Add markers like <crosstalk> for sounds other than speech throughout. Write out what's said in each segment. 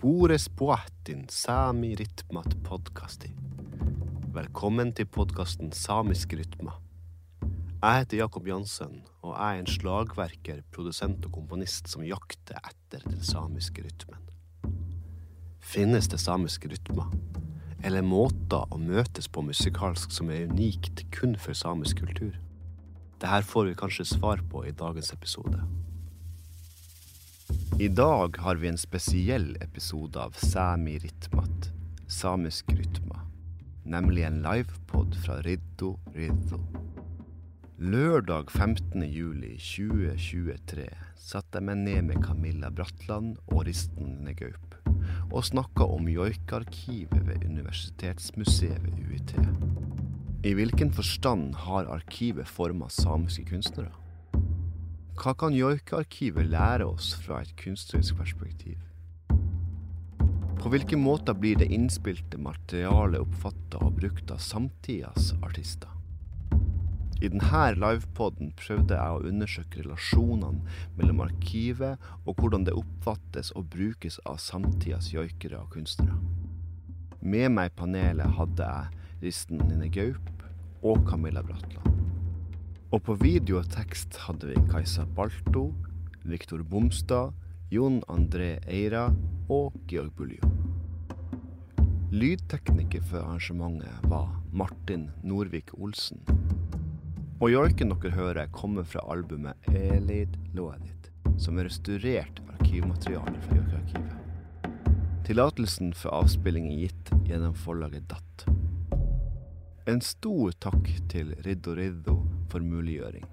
Bores poatin sami rytmat podkasti. Velkommen til podkasten Samisk rytma. Jeg heter Jakob Jansen, og jeg er en slagverker, produsent og komponist som jakter etter den samiske rytmen. Finnes det samiske rytmer? Eller måter å møtes på musikalsk som er unikt kun for samisk kultur? Dette får vi kanskje svar på i dagens episode. I dag har vi en spesiell episode av Sami Ritmat, samisk rytma. Nemlig en livepod fra Riddo Riddo. Lørdag 15. juli 2023 satte jeg meg ned med Camilla Bratland og Risten Negaup og snakka om joikearkivet ved Universitetsmuseet ved UiT. I hvilken forstand har arkivet forma samiske kunstnere? Hva kan joikearkivet lære oss fra et kunstnerisk perspektiv? På hvilke måter blir det innspilte materialet oppfatta og brukt av samtidas artister? I denne livepoden prøvde jeg å undersøke relasjonene mellom arkivet og hvordan det oppfattes og brukes av samtidas joikere og kunstnere. Med meg i panelet hadde jeg Risten Nine Gaup og Camilla Bratland. Og på video og tekst hadde vi Kajsa Balto, Viktor Bomstad, Jon André Eira og Georg Buljo. Lydtekniker for arrangementet var Martin Norvik Olsen. Og joiken dere hører, kommer fra albumet Elid Loedit, som er restaurert arkivmateriale fra Joikearkivet. Tillatelsen for avspilling er gitt gjennom forlaget Datt. En stor takk til Riddo Riddo for muliggjøring.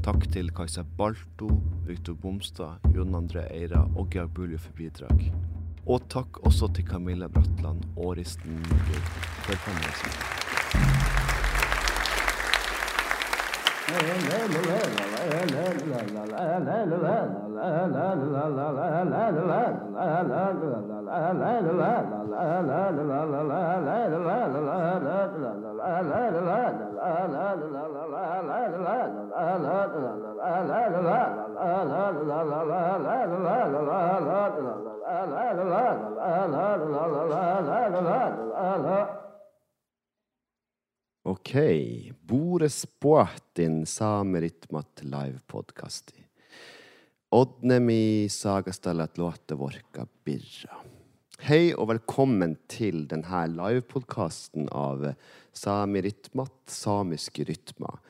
Takk til Kajsa Balto, Viktor Bomstad, Jon André Eira og Georg Bulje for bidrag. Og takk også til Camilla Bratland og Risten Mugger for panelet. Ok, Bores Boatin Sameritmat live-podkasti. Odnemi sagastallat låte vorka birra. Hei og velkommen til denne livepodkasten av Sami Ritmat, samiske rytmer.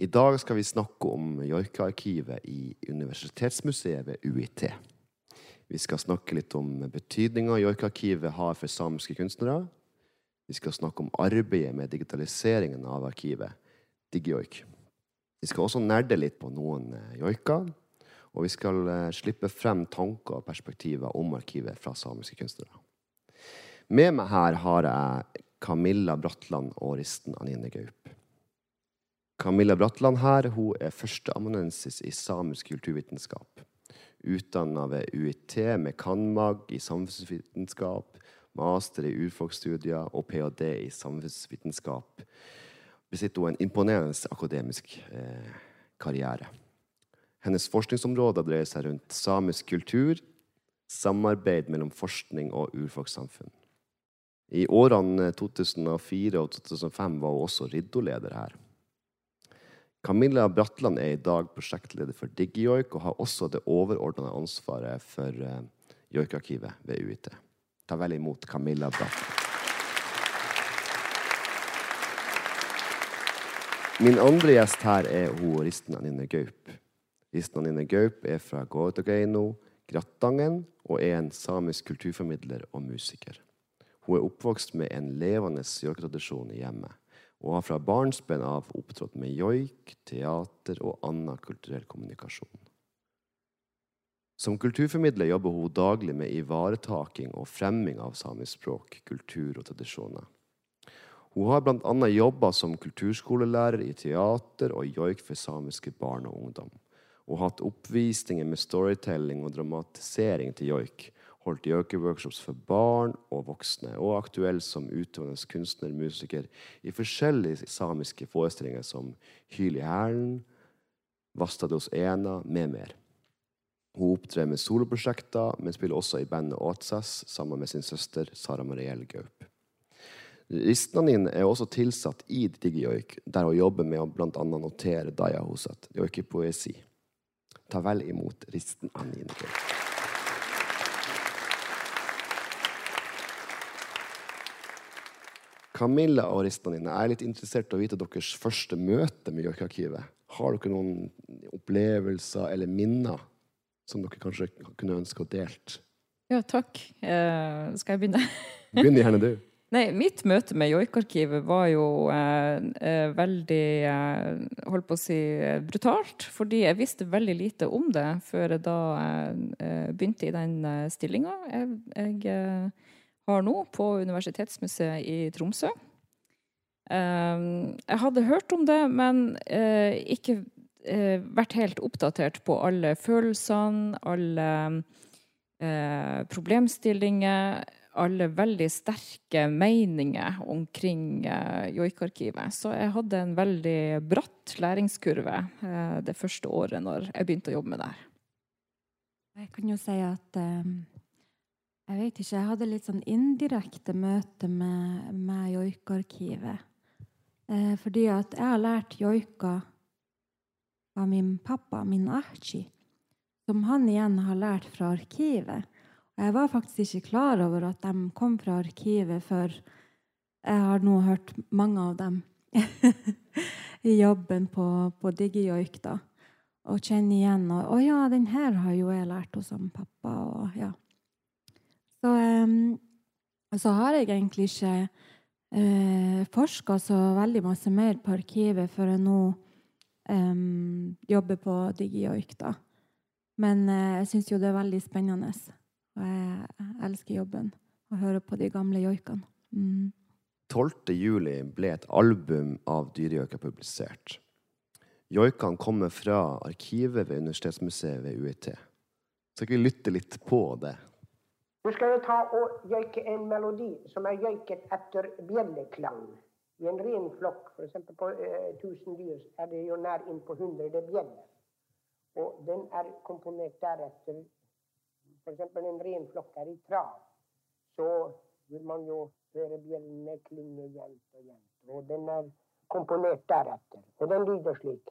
I dag skal vi snakke om joikearkivet i Universitetsmuseet ved UiT. Vi skal snakke litt om betydninga joikearkivet har for samiske kunstnere. Vi skal snakke om arbeidet med digitaliseringen av arkivet, DigiJoik. Vi skal også nerde litt på noen joiker. Og vi skal slippe frem tanker og perspektiver om arkivet fra samiske kunstnere. Med meg her har jeg Camilla Bratland og Risten Anine Gaup. Camilla Bratland her hun er førsteamanuensis i samisk kulturvitenskap. Utdanna ved UiT med cand.mag. i samfunnsvitenskap, master i urfolksstudier og ph.d. i samfunnsvitenskap. Besitter hun en imponerende akademisk eh, karriere. Hennes forskningsområder dreier seg rundt samisk kultur, samarbeid mellom forskning og urfolkssamfunn. I årene 2004 og 2005 var hun også Riddo-leder her. Camilla Bratland er i dag prosjektleder for DigiJoik og har også det overordnede ansvaret for uh, joikarkivet ved UiT. Ta vel imot Camilla Bratland. Min andre gjest her er hun Anine Gaup. Risten Anine Gaup er fra Gårdøgeino, Grattangen, og er en samisk kulturformidler og musiker. Hun er oppvokst med en levende joiketradisjon i hjemmet, og har fra barnsben av opptrådt med joik, teater og annen kulturell kommunikasjon. Som kulturformidler jobber hun daglig med ivaretaking og fremming av samisk språk, kultur og tradisjoner. Hun har bl.a. jobba som kulturskolelærer i teater og joik for samiske barn og ungdom og hatt oppvisninger med storytelling og dramatisering til joik. Holdt joikeworkshops for barn og voksne, og aktuell som utøvende kunstner, musiker i forskjellige samiske forestillinger som Hyl i hælen, Vastados ena, med mer. Hun opptrer med soloprosjekter, men spiller også i bandet Åtsess sammen med sin søster Sara Mariell Gaup. Ristanin er også tilsatt i DigiJoik, der hun jobber med å bl.a. notere Daya Hosat, joikepoesi. Ta vel imot Risten Anine Gaup. Camilla og Ristanine, jeg er litt interessert i å vite deres første møte med Joikarkivet. Har dere noen opplevelser eller minner som dere kanskje kunne ønske å delt? Ja, takk. Uh, skal jeg begynne? <laughs> Begynn gjerne du. <laughs> Nei, mitt møte med joikarkivet var jo uh, veldig uh, holdt på å si brutalt. Fordi jeg visste veldig lite om det før jeg da begynte i den eh, stillinga jeg, jeg har nå på Universitetsmuseet i Tromsø. Eh, jeg hadde hørt om det, men ikke vært helt oppdatert på alle følelsene, alle problemstillinger alle veldig sterke meninger omkring joikarkivet. Så jeg hadde en veldig bratt læringskurve det første året når jeg begynte å jobbe med det her. Jeg kan jo si at um, jeg vet ikke, jeg hadde litt sånn indirekte møte med, med joikearkivet. Eh, fordi at jeg har lært joika av min pappa, min ahchi, som han igjen har lært fra arkivet. Jeg var faktisk ikke klar over at de kom fra arkivet, før jeg har nå hørt mange av dem <laughs> i jobben på, på Digijoik. da. Og kjenner igjen og 'Å ja, den her har jo jeg lært hos pappa.' Og, ja. Så, um, så har jeg egentlig ikke uh, forska så veldig masse mer på arkivet før jeg nå um, jobber på DigiOik. Men uh, jeg syns jo det er veldig spennende. Og jeg elsker jobben og hører på de gamle joikene. Mm. 12. juli ble et album av dyrejoiker publisert. Joikene kommer fra arkivet ved Universitetsmuseet ved UiT. Skal vi lytte litt på det. Nå skal jeg ta og joike en melodi som er joiket etter bjelleklang. I en ren flokk, f.eks. på eh, 1000 dyr, er det jo nær innpå 100 bjeller. Og den er komponert deretter f.eks. en ren flokk er i trav, så vil man jo høre bjellene klinge jevnt og jevnt. Og den er komponert deretter. Og den lyder slik.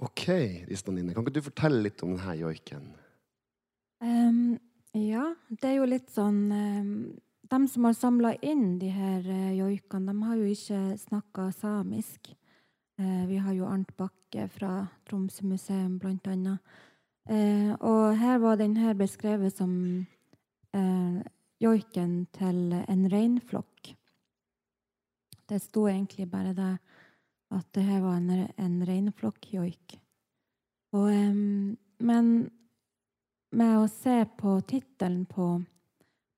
Ok, Istanine, kan ikke du fortelle litt om denne joiken? Um, ja, det er jo litt sånn um, De som har samla inn de her uh, joikene, de har jo ikke snakka samisk. Uh, vi har jo Arnt Bakke fra Tromsø museum, blant annet. Uh, og her var den her beskrevet som joiken til en reinflokk. Det sto egentlig bare det at det her var en, en reinflokkjoik. Eh, men med å se på tittelen på,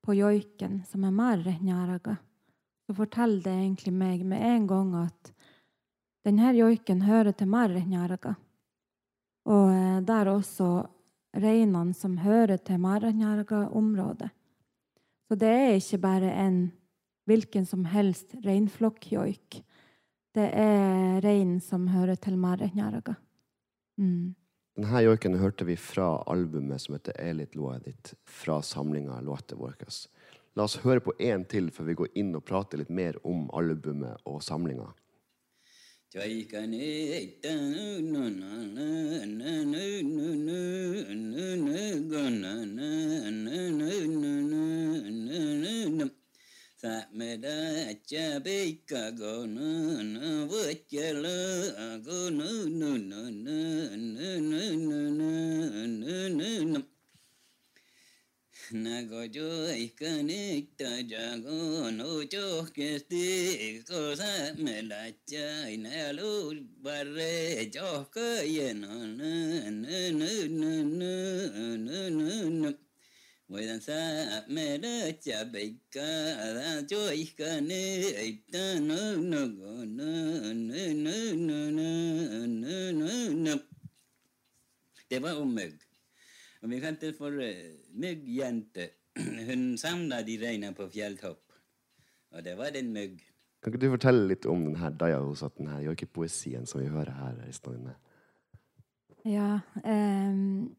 på joiken, som er Marrenjaraga, så forteller det egentlig meg med en gang at denne joiken hører til Marrenjaraga. Og det der også reinene som hører til Maranjarga-området. Så det er ikke bare en hvilken som helst reinflokkjoik. Det er reinen som hører til Maranjarga. Mm. Denne joiken hørte vi fra albumet som heter 'Elit Loedit', fra samlinga låter våre. La oss høre på én til før vi går inn og prater litt mer om albumet og samlinga. da cha bi ka go nu nu vua cha lu go nu nu nu nu nu nu nu nu nu nu Nagoyo ikanita jago nocho kesti cosa me la chaina lul barre yo que lleno no no no no no no no Với đàn xa mẹ đã chả bị ca ra cho ít ca nê ấy ta nơ nơ gò nơ nơ nơ nơ nơ nơ nơ nơ Tế bá ôm mực Og vi kalte det for uh, myggjente. <clears throat> Hun samla de reina på fjelltopp. Og det var den mygg. Kan ikke du fortelle litt om denne Dayahosaten her den her poesien som vi hører her i Stovne? Ja. Um.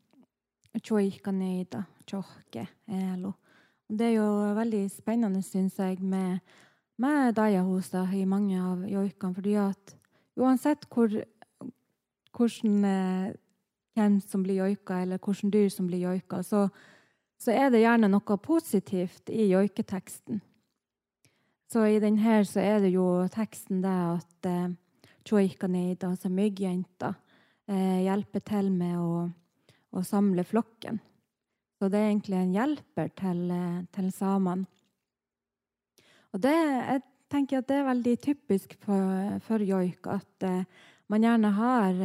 Og Det er jo veldig spennende, syns jeg, med, med dajahosa i mange av joikene. Fordi at uansett hvor, hvordan eh, hvem som blir joika, eller hvilke dyr som blir joika, så, så er det gjerne noe positivt i joiketeksten. Så i denne så er det jo teksten det at eh, tjoikaneida, altså myggjenta, eh, hjelper til med å, å samle flokken. Så det er egentlig en hjelper til, eh, til samene. Og det, jeg tenker at det er veldig typisk for, for joik at eh, man gjerne har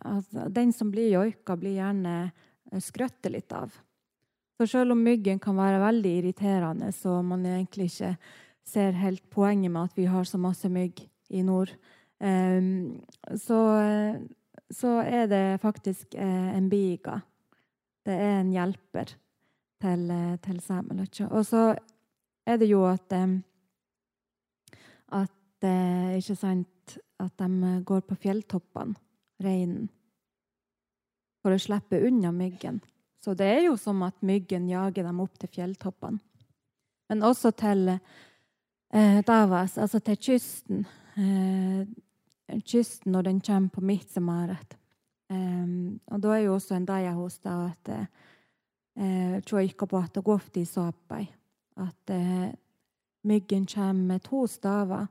altså, Den som blir joika, blir gjerne eh, skrøttet litt av. Så selv om myggen kan være veldig irriterende, så man egentlig ikke ser helt poenget med at vi har så masse mygg i nord, eh, så, så er det faktisk eh, en biga. Det er en hjelper til, til sameløkja. Og så er det jo at at ikke sant, at de går på fjelltoppene, reinen, for å slippe unna myggen. Så det er jo som at myggen jager dem opp til fjelltoppene. Men også til eh, Davas, altså til kysten. Eh, kysten når den kommer på Midtsemaret. Eh, og da er jo også en daja hos da at eh, Tjoika på at det går ofte i såpai. At eh, myggen kommer med to staver,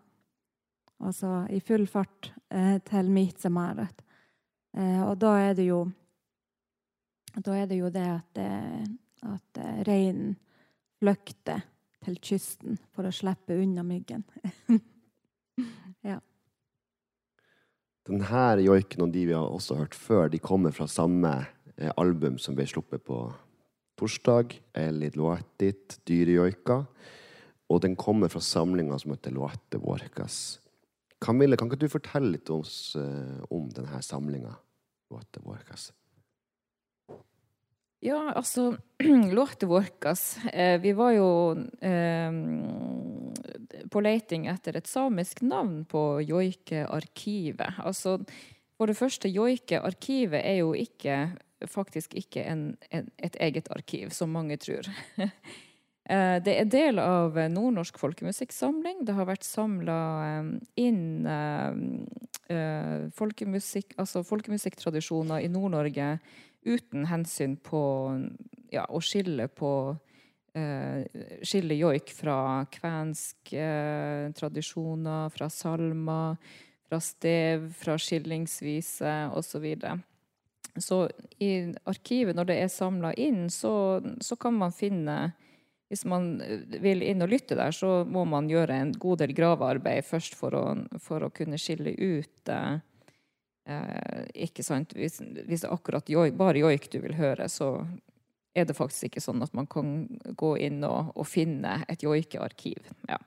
altså i full fart, eh, til Midtsemaret. Eh, og da er det jo da er det jo det at, eh, at eh, reinen flykter til kysten for å slippe unna myggen. <laughs> ja. Den her joiken og de vi har også hørt før, de kommer fra samme eh, album som ble sluppet på torsdag, Elid Loatit, Dyrejoika. Og den kommer fra samlinga som heter Luate Vorkas. Camille, kan ikke du fortelle litt oss eh, om denne samlinga? Ja, altså <clears throat> Låte Vorkas eh, Vi var jo eh, på leiting etter et samisk navn på joikearkivet. Altså, for det første, joikearkivet er jo ikke faktisk ikke en, en, et eget arkiv, som mange tror. <laughs> Eh, det er del av Nordnorsk folkemusikksamling. Det har vært samla inn eh, folkemusikk, altså folkemusikktradisjoner i Nord-Norge uten hensyn på ja, å skille på eh, Skille joik fra kvensk eh, tradisjoner, fra salmer, fra stev, fra skillingsvise osv. Så, så i arkivet, når det er samla inn, så, så kan man finne hvis man vil inn og lytte der, så må man gjøre en god del gravearbeid først for å, for å kunne skille ut eh, eh, Ikke sant? Hvis, hvis det er akkurat joik, bare joik du vil høre, så er det faktisk ikke sånn at man kan gå inn og, og finne et joikearkiv. Ja.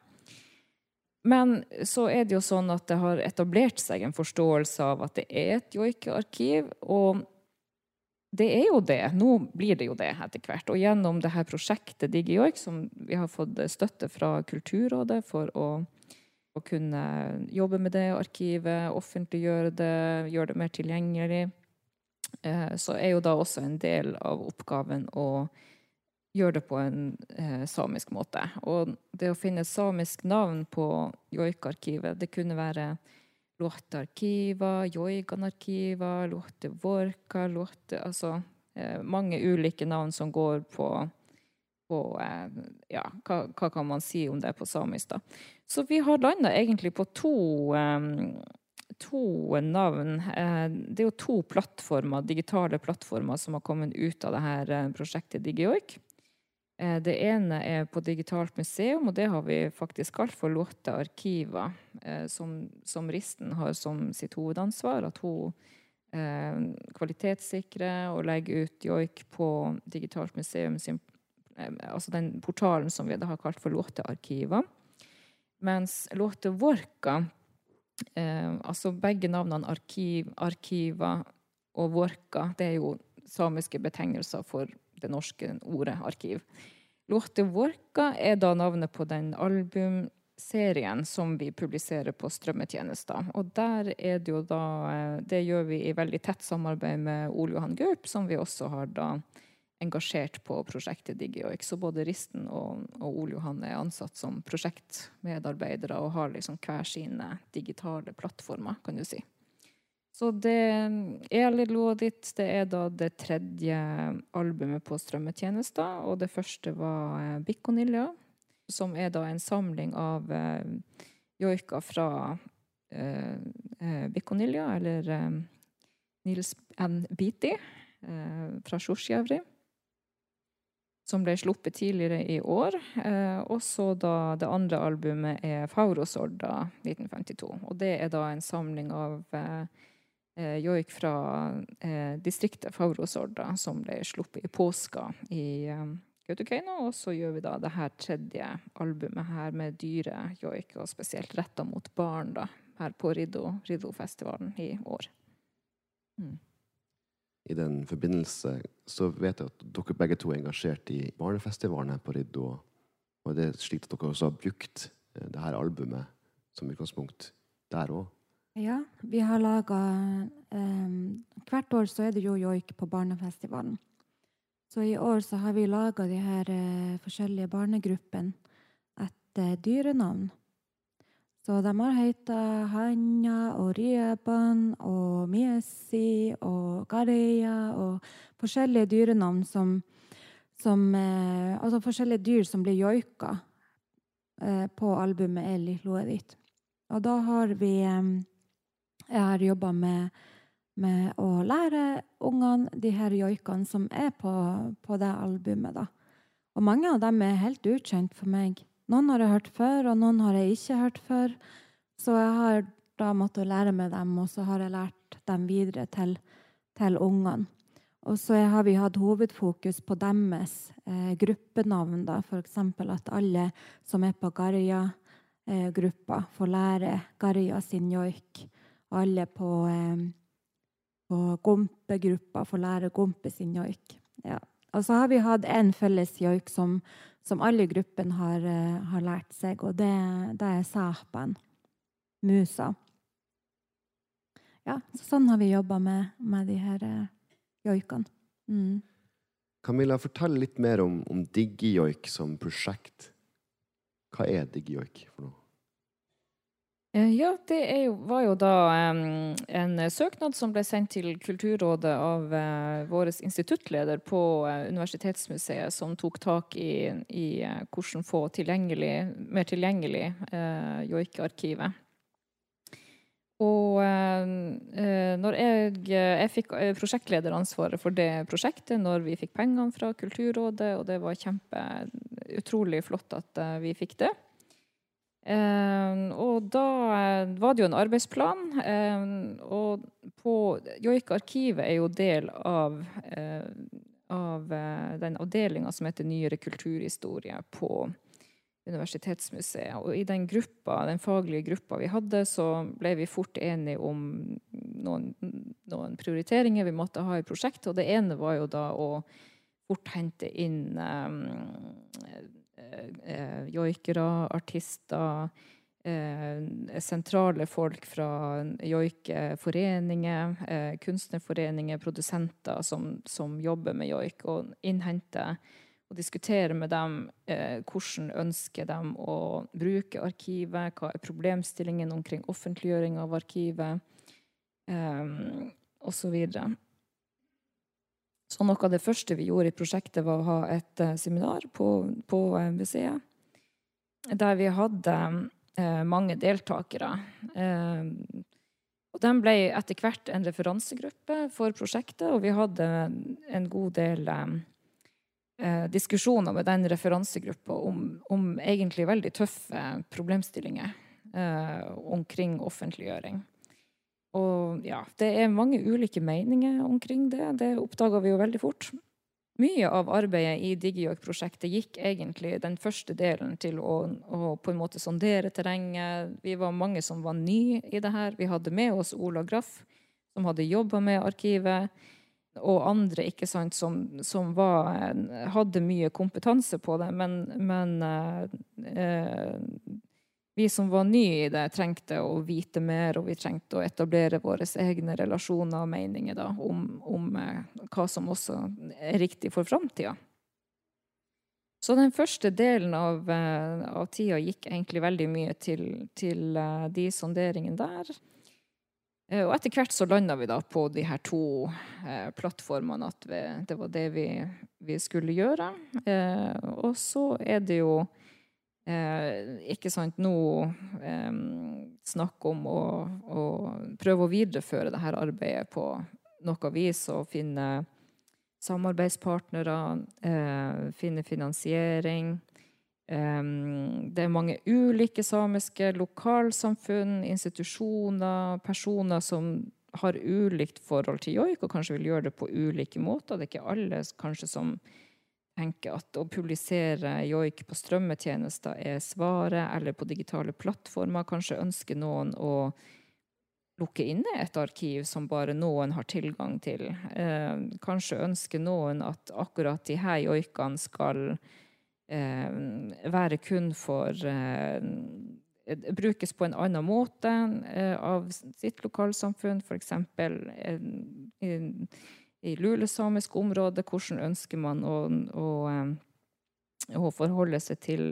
Men så er det jo sånn at det har etablert seg en forståelse av at det er et joikearkiv. Og det er jo det. Nå blir det jo det etter hvert. Og gjennom det her prosjektet DigiJoik, som vi har fått støtte fra Kulturrådet for å, å kunne jobbe med det arkivet, offentliggjøre det, gjøre det mer tilgjengelig, eh, så er jo da også en del av oppgaven å gjøre det på en eh, samisk måte. Og det å finne samisk navn på joikarkivet, det kunne være Luotearkiva, joiganarkiver, låtevorka, låte... Altså eh, mange ulike navn som går på, på eh, Ja, hva, hva, kan man si om det på samisk, da? Så vi har landa egentlig på to, eh, to navn. Eh, det er jo to plattformer, digitale plattformer som har kommet ut av det her eh, prosjektet DigiOik. Eh, Det ene er på Digitalt museum, og det har vi faktisk kalt for Lotte Arkiva, eh, som, som Risten har som sitt hovedansvar. At hun eh, kvalitetssikrer og legger ut joik på Digitalt museum sin eh, Altså den portalen som vi da har kalt for Lotte Arkiva. Mens Lotte Vorka eh, Altså begge navnene arkiv, Arkiva og Vorka, det er jo samiske betegnelser for det norske ordet arkiv. Låte Vorka er da navnet på den albumserien som vi publiserer på strømmetjenester. Og der er det jo da eh, Det gjør vi i veldig tett samarbeid med Ole Johan Gaup, som vi også har da engasjert på prosjektet DigiOik. Så både Risten og, og Ole Johan er ansatt som prosjektmedarbeidere og har liksom hver sine digitale plattformer, kan du si. Så det Eli Luodit, det er da det tredje albumet på strømmetjenester, og det første var eh, Bikonilja, som er da en samling av joiker fra eh, eh, Bikonilja, eller eh, Nils N. Biti, eh, fra Sjosjjevri, som ble sluppet tidligere i år. Eh, og så da det andre albumet er Faurosorda 1952, og det er da en samling av eh, eh, joik fra eh, distriktet Favrosorda, som ble sluppet i påska i eh, Kautokeino. Og så gjør vi da det her tredje albumet her med dyre joik, og spesielt retta mot barn, da, her på Riddo, Riddo-festivalen i år. Mm. I den forbindelse så vet jeg at dere begge to er engasjert i barnefestivalen her på Riddo. Og det er slik at dere også har brukt det her albumet som utgangspunkt der òg. Ja, vi har laga Hvert år så er det jo joik på barnefestivalen. Så i år så har vi laga de her uh, forskjellige barnegruppene etter dyrenavn. Så de har heita Hanja og Rieban og Miesi og Gareia og forskjellige dyrenavn som, som uh, Altså forskjellige dyr som blir joika eh, på albumet Eli ditt. Og da har vi eh, Jeg har jobba med, med å lære ungene de her joikene som er på, på det albumet, da. Og mange av dem er helt ukjent for meg. Noen har jeg hørt før, og noen har jeg ikke hørt før. Så jeg har da måttet lære med dem, og så har jeg lært dem videre til, til ungene. Og så har vi hatt hovedfokus på deres eh, gruppenavn, da. Eksempel at alle som er på Garja-gruppa, får lære Garja sin joik. Alle på, eh, på Gompe-gruppa får lære Gompe sin joik. Ja. Og så har vi hatt en felles joik som, som alle i gruppen har, eh, har lært seg, og det, det er sapen. Musa. Ja, så sånn har vi jobba med, med de her eh, joikene. Mm. Camilla, fortell litt mer om, om DigiJoik som prosjekt. Hva er DigiJoik for noe? Eh, Ja, det jo, var jo da um, en søknad som ble sendt til Kulturrådet av uh, vår instituttleder på uh, Universitetsmuseet, som tok tak i, i uh, hvordan få tilgjengelig, mer tilgjengelig uh, joikearkivet. Og når jeg, jeg fikk prosjektlederansvaret for det prosjektet når vi fikk pengene fra Kulturrådet, og det var kjempe utrolig flott at vi fikk det. Eh, og da eh, var det jo en arbeidsplan, eh, og på Joik-arkivet er jo del av, eh, av eh, den avdelinga som heter Nyere kulturhistorie på Universitetsmuseet. Og i den gruppa, den faglige gruppa vi hadde, så ble vi fort enige om noen, noen prioriteringer vi måtte ha i prosjektet. Og det ene var jo da å fort hente inn um, joikere, artister, eh, sentrale folk fra joikeforeninger, eh, kunstnerforeninger, produsenter som, som jobber med joik, og innhente og diskutere med dem eh, hvordan ønsker de å bruke arkivet, hva er problemstillingen omkring offentliggjøring av arkivet, eh, osv. Så noe av det første vi gjorde i prosjektet, var å ha et eh, seminar på, på eh, museet, der vi hadde eh, mange deltakere. Eh, og de ble etter hvert en referansegruppe for prosjektet, og vi hadde en god del diskusjoner med den referansegruppa om, om egentlig veldig tøffe problemstillinger omkring offentliggjøring. Og ja, det er mange ulike meninger omkring det. Det oppdaga vi jo veldig fort. Mye av arbeidet i DigiJork-prosjektet gikk egentlig den første delen til å, å, på en måte sondere terrenget. Vi var mange som var nye i det her. Vi hadde med oss Ola Graff, som hadde jobba med arkivet og andre ikke sant, som, som var, hadde mye kompetanse på det. Men, men eh, vi som var nye i det, trengte å vite mer, og vi trengte å etablere våre egne relasjoner og meninger da, om, om eh, hva som også er riktig for framtida. Så den første delen av, eh, av, tida gikk egentlig veldig mye til, til eh, de sonderingene der. Og etter hvert så landa vi da på de her to plattformene, at det var det vi, vi skulle gjøre. Og så er det jo eh, ikke sant nå eh, snakk om å, å, prøve å videreføre dette arbeidet på noe vis og finne samarbeidspartnere, eh, finne finansiering. Det er mange ulike samiske lokalsamfunn, institusjoner, personer som har ulikt forhold til joik, og kanskje vil gjøre det på ulike måter. Det er ikke alle kanskje som tenker at å publisere joik på strømmetjenester er svaret, eller på digitale plattformer. Kanskje ønsker noen å lukke inne et arkiv som bare noen har tilgang til. Kanskje ønsker noen at akkurat de her joikene skal Eh, være kun for eh, brukes på en annen måte eh, av sitt lokalsamfunn, f.eks. i, i lulesamisk område. Hvordan ønsker man å, å, å forholde seg til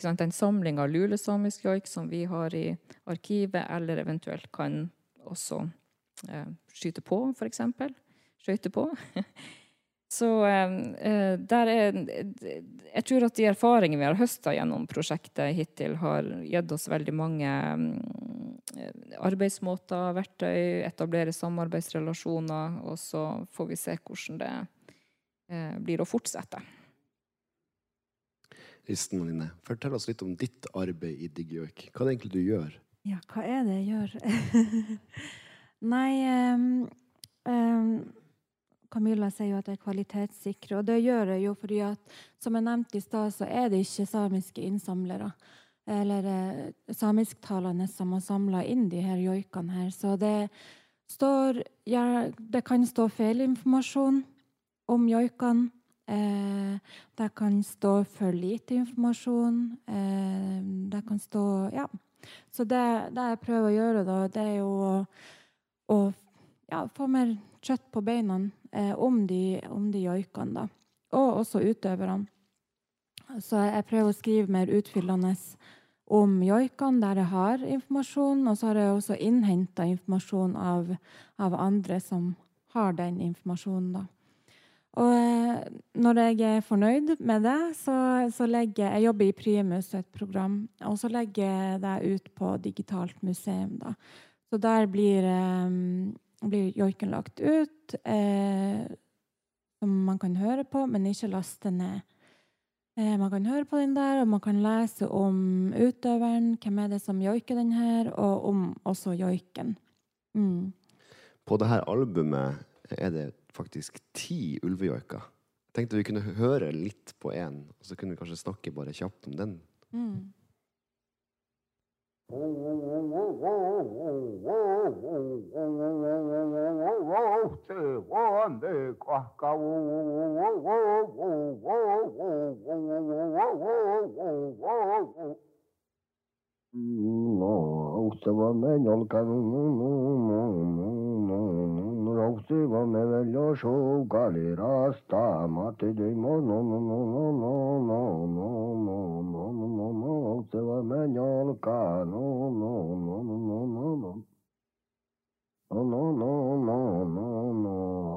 sant, en samling av lulesamisk joik som vi har i arkivet, eller eventuelt kan også skyte på, f.eks. Skøyte på. <laughs> Så eh, der er Jeg tror at de erfaringene vi har høsta gjennom prosjektet hittil, har gitt oss veldig mange eh, arbeidsmåter, verktøy, etablere samarbeidsrelasjoner, og så får vi se hvordan det eh, blir å fortsette. Listen Line, fortell oss litt om ditt arbeid i DigiØk. Hva er det egentlig du gjør? Ja, hva er det jeg gjør? <laughs> Nei um, um Camilla sier jo at det er kvalitetssikre, og det gjør jeg jo fordi at som jeg nevnte i stad, så er det ikke samiske innsamlere eller eh, samisktalende som har samla inn de her joikene her. Så det står ja, Det kan stå feilinformasjon om joikene. Eh, det kan stå for lite informasjon. Eh, det kan stå Ja. Så det, det jeg prøver å gjøre, da, det er jo å, å ja, få mer kjøtt på beina eh, om de, om de joikene. Og også utøverne. Så jeg prøver å skrive mer utfyllende om joikene, der jeg har informasjon. Og så har jeg også innhenta informasjon av, av, andre som har den informasjonen, da. Og eh, når jeg er fornøyd med det, så, så legger jeg Jeg jobber i Primus, et program, og så legger jeg det ut på digitalt museum, da. Så der blir um, blir joiken lagt ut, eh, som man kan høre på, men ikke laste ned. Eh, man kan høre på den der, og man kan lese om utøveren, hvem er det som joiker den her, og om også joiken. Mm. På dette albumet er det faktisk ti ulvejoiker. Jeg tenkte vi kunne høre litt på én, og så kunne vi kanskje snakke bare kjapt om den. Mm. Wande kwaka No, ustawa meniolka. Ρόχτυπον ευελιώσου καλυρά στα μάτι του ημών Ρόχτυπαμένιον κανόν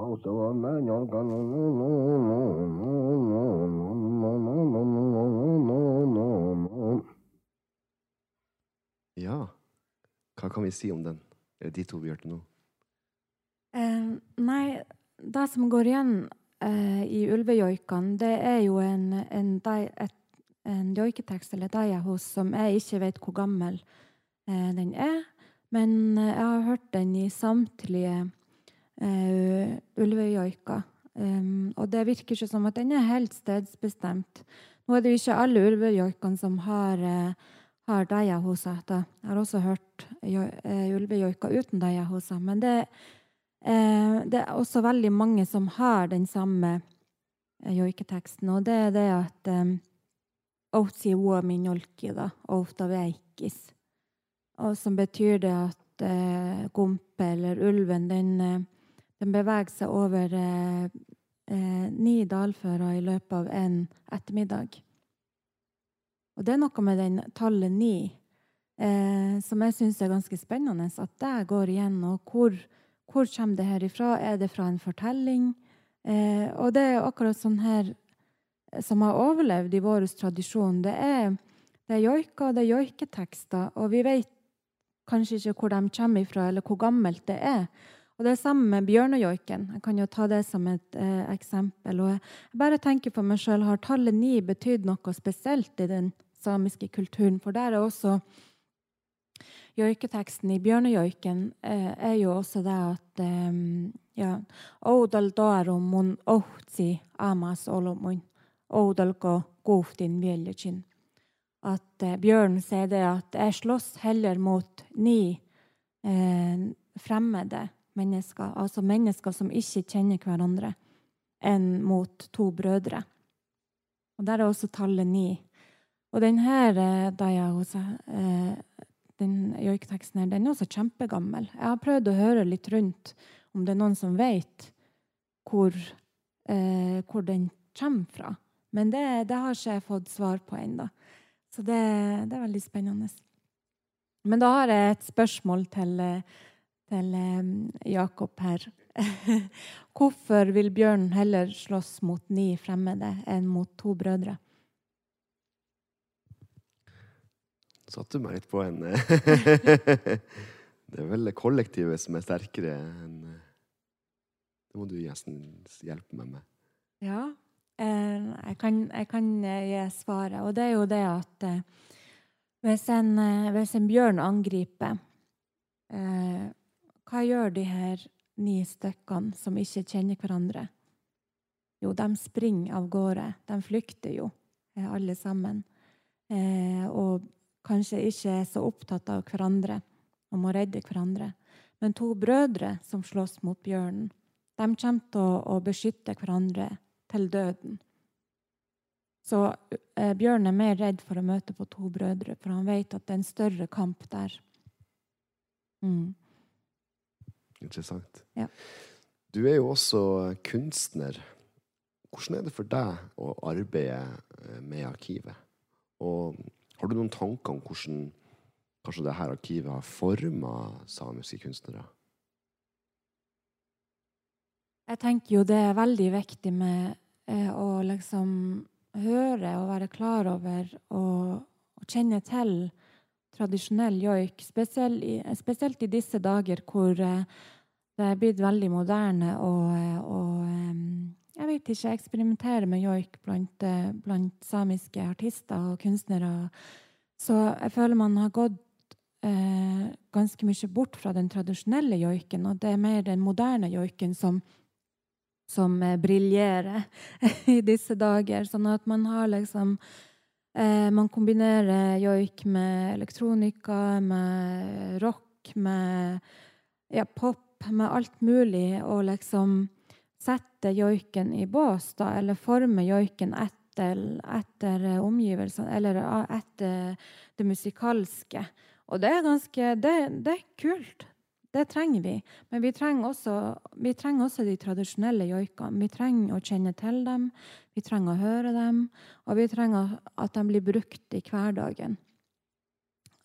Ρόχτυπαμένιον κανόν Ja, hva kan vi si om den? Er det de to vi hørte nå? Eh, nei, det som går igjen eh, i ulvejoikene, det er jo en, en, et, en joiketekst, eller daiahos, som jeg ikke vet hvor gammel eh, den er. Men jeg har hørt den i samtlige eh, ulvejoiker. Um, og det virker ikke som at den er helt stedsbestemt. Nå er det jo ikke alle ulvejoikene som har, uh, har deia hos seg. Jeg har også hørt jo- eh, ulvejoiker uten daiahoser. Men det, det er også veldig mange som har den samme eh, joiketeksten, og det er det at um, Outsi uomi nolki, da. Outa veikis. Og som betyr det at eh, gompe, eller ulven, den, eh, den beveger seg over eh, eh, ni dalfører i løpet av en ettermiddag. Og det er noe med den tallet ni eh, som jeg syns er ganske spennende. At det går igjen. Og hvor, hvor kommer det her ifra? Er det fra en fortelling? Eh, og det er akkurat sånn her eh, som har overlevd i vår tradisjon. Det er, det er joika, det er joiketekster, og vi vet kanskje ikke hvor de kommer ifra, eller hvor gammelt det er. Og det er samme med bjørnejoiken. Jeg kan jo ta det som et eh, eksempel. Og jeg bare tenker for meg sjøl, har tallet ni betydd noe spesielt i den samiske kulturen? For der er også joiketeksten i bjørnejoiken eh, er jo også det at eh, ja, Odal doarum mun ohtsi amas olomun. Odal go goftin vieljechin. At eh, bjørnen sier det at jeg slåss heller mot ni fremmede mennesker, altså mennesker som ikke kjenner hverandre, enn mot to brødre. Og der er også tallet ni. Og den her, den joiketeksten her, den er også kjempegammel. Jeg har prøvd å høre litt rundt om det er noen som vet hvor, eh, hvor den kommer fra. Men det, det har ikke jeg fått svar på ennå. Så det, det er veldig spennende. Men da har jeg et spørsmål til, til eh, Jakob her. <laughs> Hvorfor vil bjørnen heller slåss mot ni fremmede enn mot to brødre? Satte du meg litt på en eh, <laughs> Det er vel kollektivet som er sterkere enn eh, Det må du nesten hjelpe meg med. Ja, eh, jeg, kan, jeg kan gi svaret. Og det er jo det at hvis, en, hvis en bjørn angriper, hva gjør de her ni stykkene som ikke kjenner hverandre? Jo, de springer av gårde. De flykter jo, alle sammen. Og kanskje ikke er så opptatt av hverandre, om å redde hverandre. Men to brødre som slåss mot bjørnen, de kommer til å, å beskytte hverandre til døden. Så eh, Bjørn er mer redd for å møte på to brødre, for han vet at det er en større kamp der. Mm. Interessant. Ja. Du er jo også kunstner. Hvordan er det for deg å arbeide eh, med arkivet? Og har du noen tanker om hvordan kanskje dette arkivet har forma samiske kunstnere? Jeg tenker jo det er veldig viktig med eh, å liksom høre og være klar over og, og kjenne til tradisjonell joik, spesielt i, spesielt i disse dager hvor eh, det er blitt veldig moderne og, eh, og eh, jeg vet ikke, Jeg eksperimenterer med joik blant, eh, blant samiske artister og kunstnere. Så jeg føler man har gått eh, ganske mye bort fra den tradisjonelle joiken, og det er mer den moderne joiken som som eh, briljerer <laughs> i disse dager. Sånn at man har liksom eh, Man kombinerer joik med elektronika, med rock, med ja, pop, med alt mulig, og liksom sette joiken i bås, da, eller forme joiken etter, etter omgivelsene, eller etter det musikalske. Og det er ganske Det, det er kult. Det trenger vi. Men vi trenger også, vi trenger også de tradisjonelle joikene. Vi trenger å kjenne til dem, vi trenger å høre dem, og vi trenger at de blir brukt i hverdagen.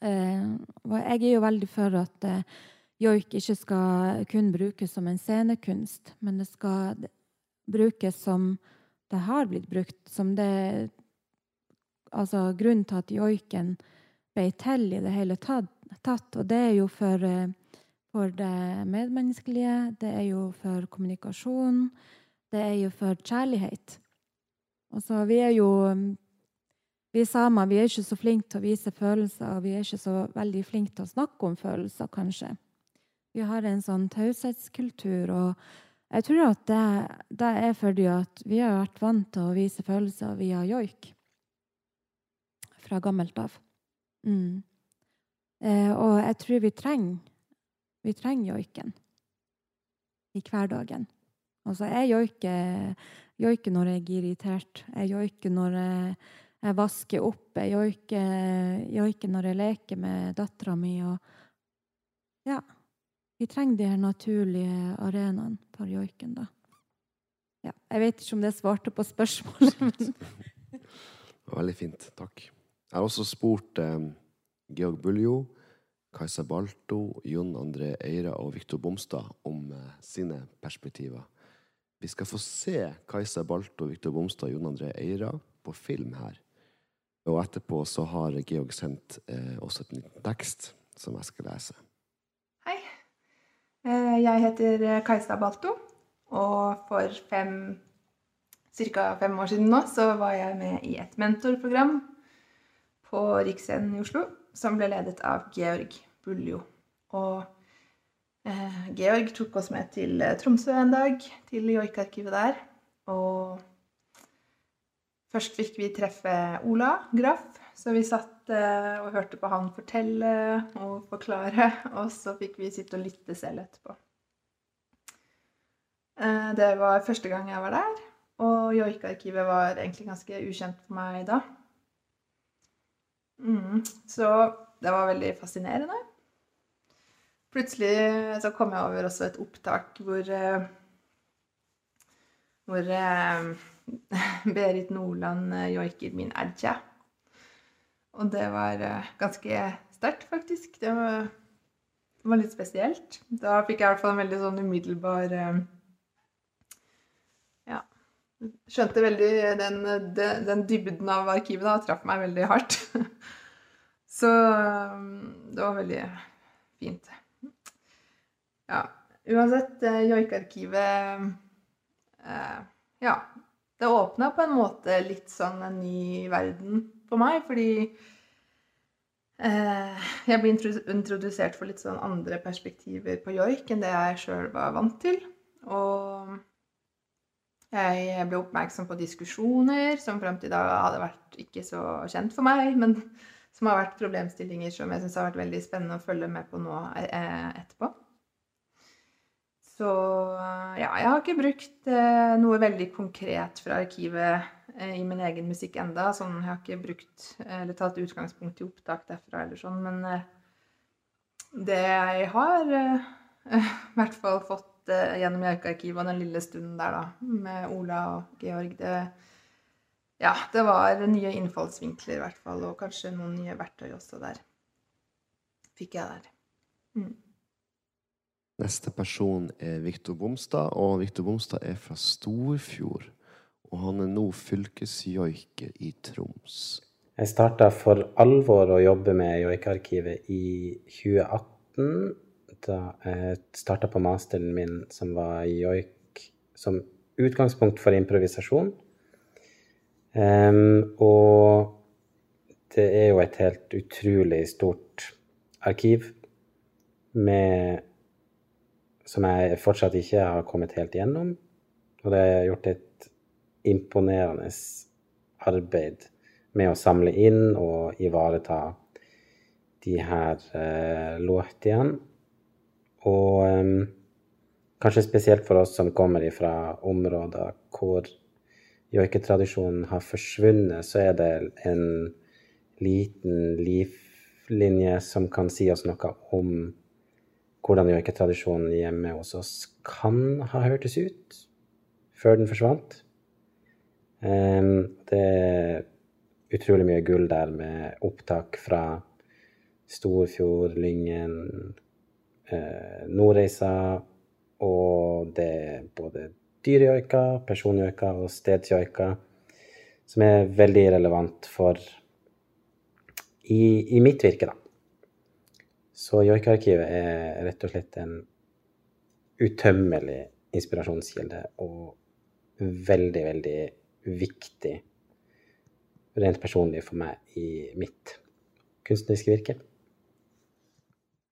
Eh, og jeg er jo veldig for at eh, joik ikke skal kun brukes som en scenekunst, men det skal brukes som det har blitt brukt, som det Altså grunnen til at joiken ble til i det hele tatt, og det er jo for eh, for det medmenneskelige, det er jo for kommunikasjon, det er jo for kjærlighet. Altså, vi er jo Vi samer vi er ikke så flinke til å vise følelser, og vi er ikke så veldig flinke til å snakke om følelser, kanskje. Vi har en sånn taushetskultur, og jeg tror at det, det, er fordi at vi har vært vant til å vise følelser via joik. Fra gammelt av. Mm. Eh, og jeg tror vi trenger vi trenger joiken i hverdagen. Altså, jeg joiker, joiker når jeg er irritert. Jeg joiker når jeg, jeg vasker opp. Jeg joiker, joiker når jeg leker med dattera mi. Og ja. Vi trenger de her naturlige arenaene for joiken, da. Ja. Jeg vet ikke om det svarte på spørsmålet, men Veldig fint. Takk. Jeg har også spurt eh, Georg Buljo, Kajsa Balto, Jon André Eira og Viktor Bomstad om eh, sine perspektiver. Vi skal få se Kajsa Balto, Viktor Bomstad og Jon André Eira på film her. Og etterpå så har Georg sendt eh, også en liten tekst som jeg skal lese. Eh, Jeg heter eh, Kajsa Balto, og for ca. fem år siden nå så var jeg med i et mentorprogram på Riksscenen i Oslo som ble ledet av Georg Buljo. Og eh, Georg tok oss med til eh, Tromsø en dag, til joikarkivet der. Og først fikk vi treffe Ola Graff, så vi satt og hørte på han fortelle og forklare. Og så fikk vi sitte og lytte selv etterpå. Eh, det var første gang jeg var der, og joikearkivet var egentlig ganske ukjent for meg da. Mm, så det var veldig fascinerende. Plutselig så kom jeg over også et opptak hvor eh, hvor eh, <laughs> Berit Nordland joiker min adja. Og det var eh, ganske sterkt, faktisk. Det var, litt spesielt. Da fikk jeg i hvert fall en veldig sånn umiddelbar eh, Ja. Skjønte veldig den, den, den dybden av arkivet da, traff meg veldig hardt. <laughs> Så um, det var veldig fint. Ja. Uansett, joikearkivet eh, Ja. Det åpna på en måte litt sånn en ny verden for meg, fordi eh, jeg ble introdusert for litt sånn andre perspektiver på joik enn det jeg sjøl var vant til. Og jeg ble oppmerksom på diskusjoner som frem til da hadde vært ikke så kjent for meg, men som har vært problemstillinger som jeg syns har vært veldig spennende å følge med på nå eh, etterpå. Så ja, jeg har ikke brukt eh, noe veldig konkret fra arkivet eh, i min egen musikk enda, sånn, Jeg har ikke brukt eller tatt utgangspunkt i opptak derfra eller sånn, men eh, det jeg har eh, <laughs> i hvert fall fått eh, gjennom Jaukearkivet og den lille stunden der da, med Ola og Georg, det ja, det var nye innfallsvinkler i hvert fall, og kanskje noen nye verktøy også der. Fikk jeg der. Mm. Neste person er Viktor Bomstad, og Viktor Bomstad er fra Storfjord. Og han er nå fylkesjoiker i Troms. Jeg starta for alvor å jobbe med joikearkivet i 2018. Da jeg starta på masteren min som var joik som utgangspunkt for improvisasjon. Um, og det er jo et helt utrolig stort arkiv med som jeg fortsatt ikke har kommet helt gjennom. Og det er gjort et imponerende arbeid med å samle inn og ivareta de her eh, låtene. Og eh, kanskje spesielt for oss som kommer fra områder hvor joiketradisjonen har forsvunnet, så er det en liten livlinje som kan si oss noe om hvordan joiketradisjonen hjemme hos oss kan ha hørtes ut før den forsvant. Det er utrolig mye gull der med opptak fra Storfjord, Lyngen, eh, Nordreisa, og det er både dyrejoika, personjoika og stedsjoika, som er veldig relevant for i, i mitt virke, da. Så joikearkivet er rett og slett en utømmelig inspirasjonskilde og veldig, veldig viktig rent personlig for meg i mitt kunstneriske virke.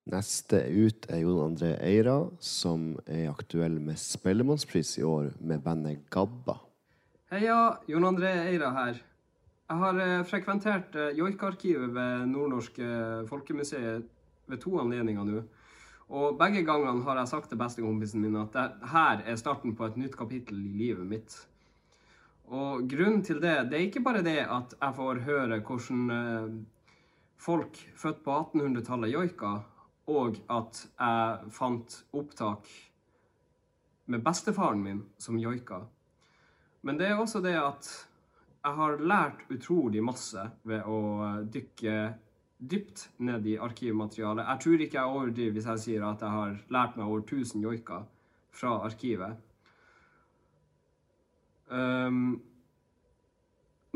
Neste ut er Jon André Eira, som er aktuell med Spellemannspris i år med bandet Gabba. Heia, Jon André Eira her. Jeg har eh, frekventert joikearkivet joikarkivet ved Nordnorske Folkemuseet ved to anledninger nå. Og begge gangene har jeg sagt til bestekompisen min at her er starten på et nytt kapittel i livet mitt. Og grunnen til det, det er ikke bare det at jeg får høre hvordan eh, folk født på 1800-tallet joika, og at jeg fant opptak med bestefaren min som joika. Men det er også det at jeg har lært utrolig masse ved å eh, dykke dypt ned i arkivmaterialet. Jeg tror ikke jeg overdriver hvis jeg sier at jeg har lært meg over 1000 joiker fra arkivet. Um,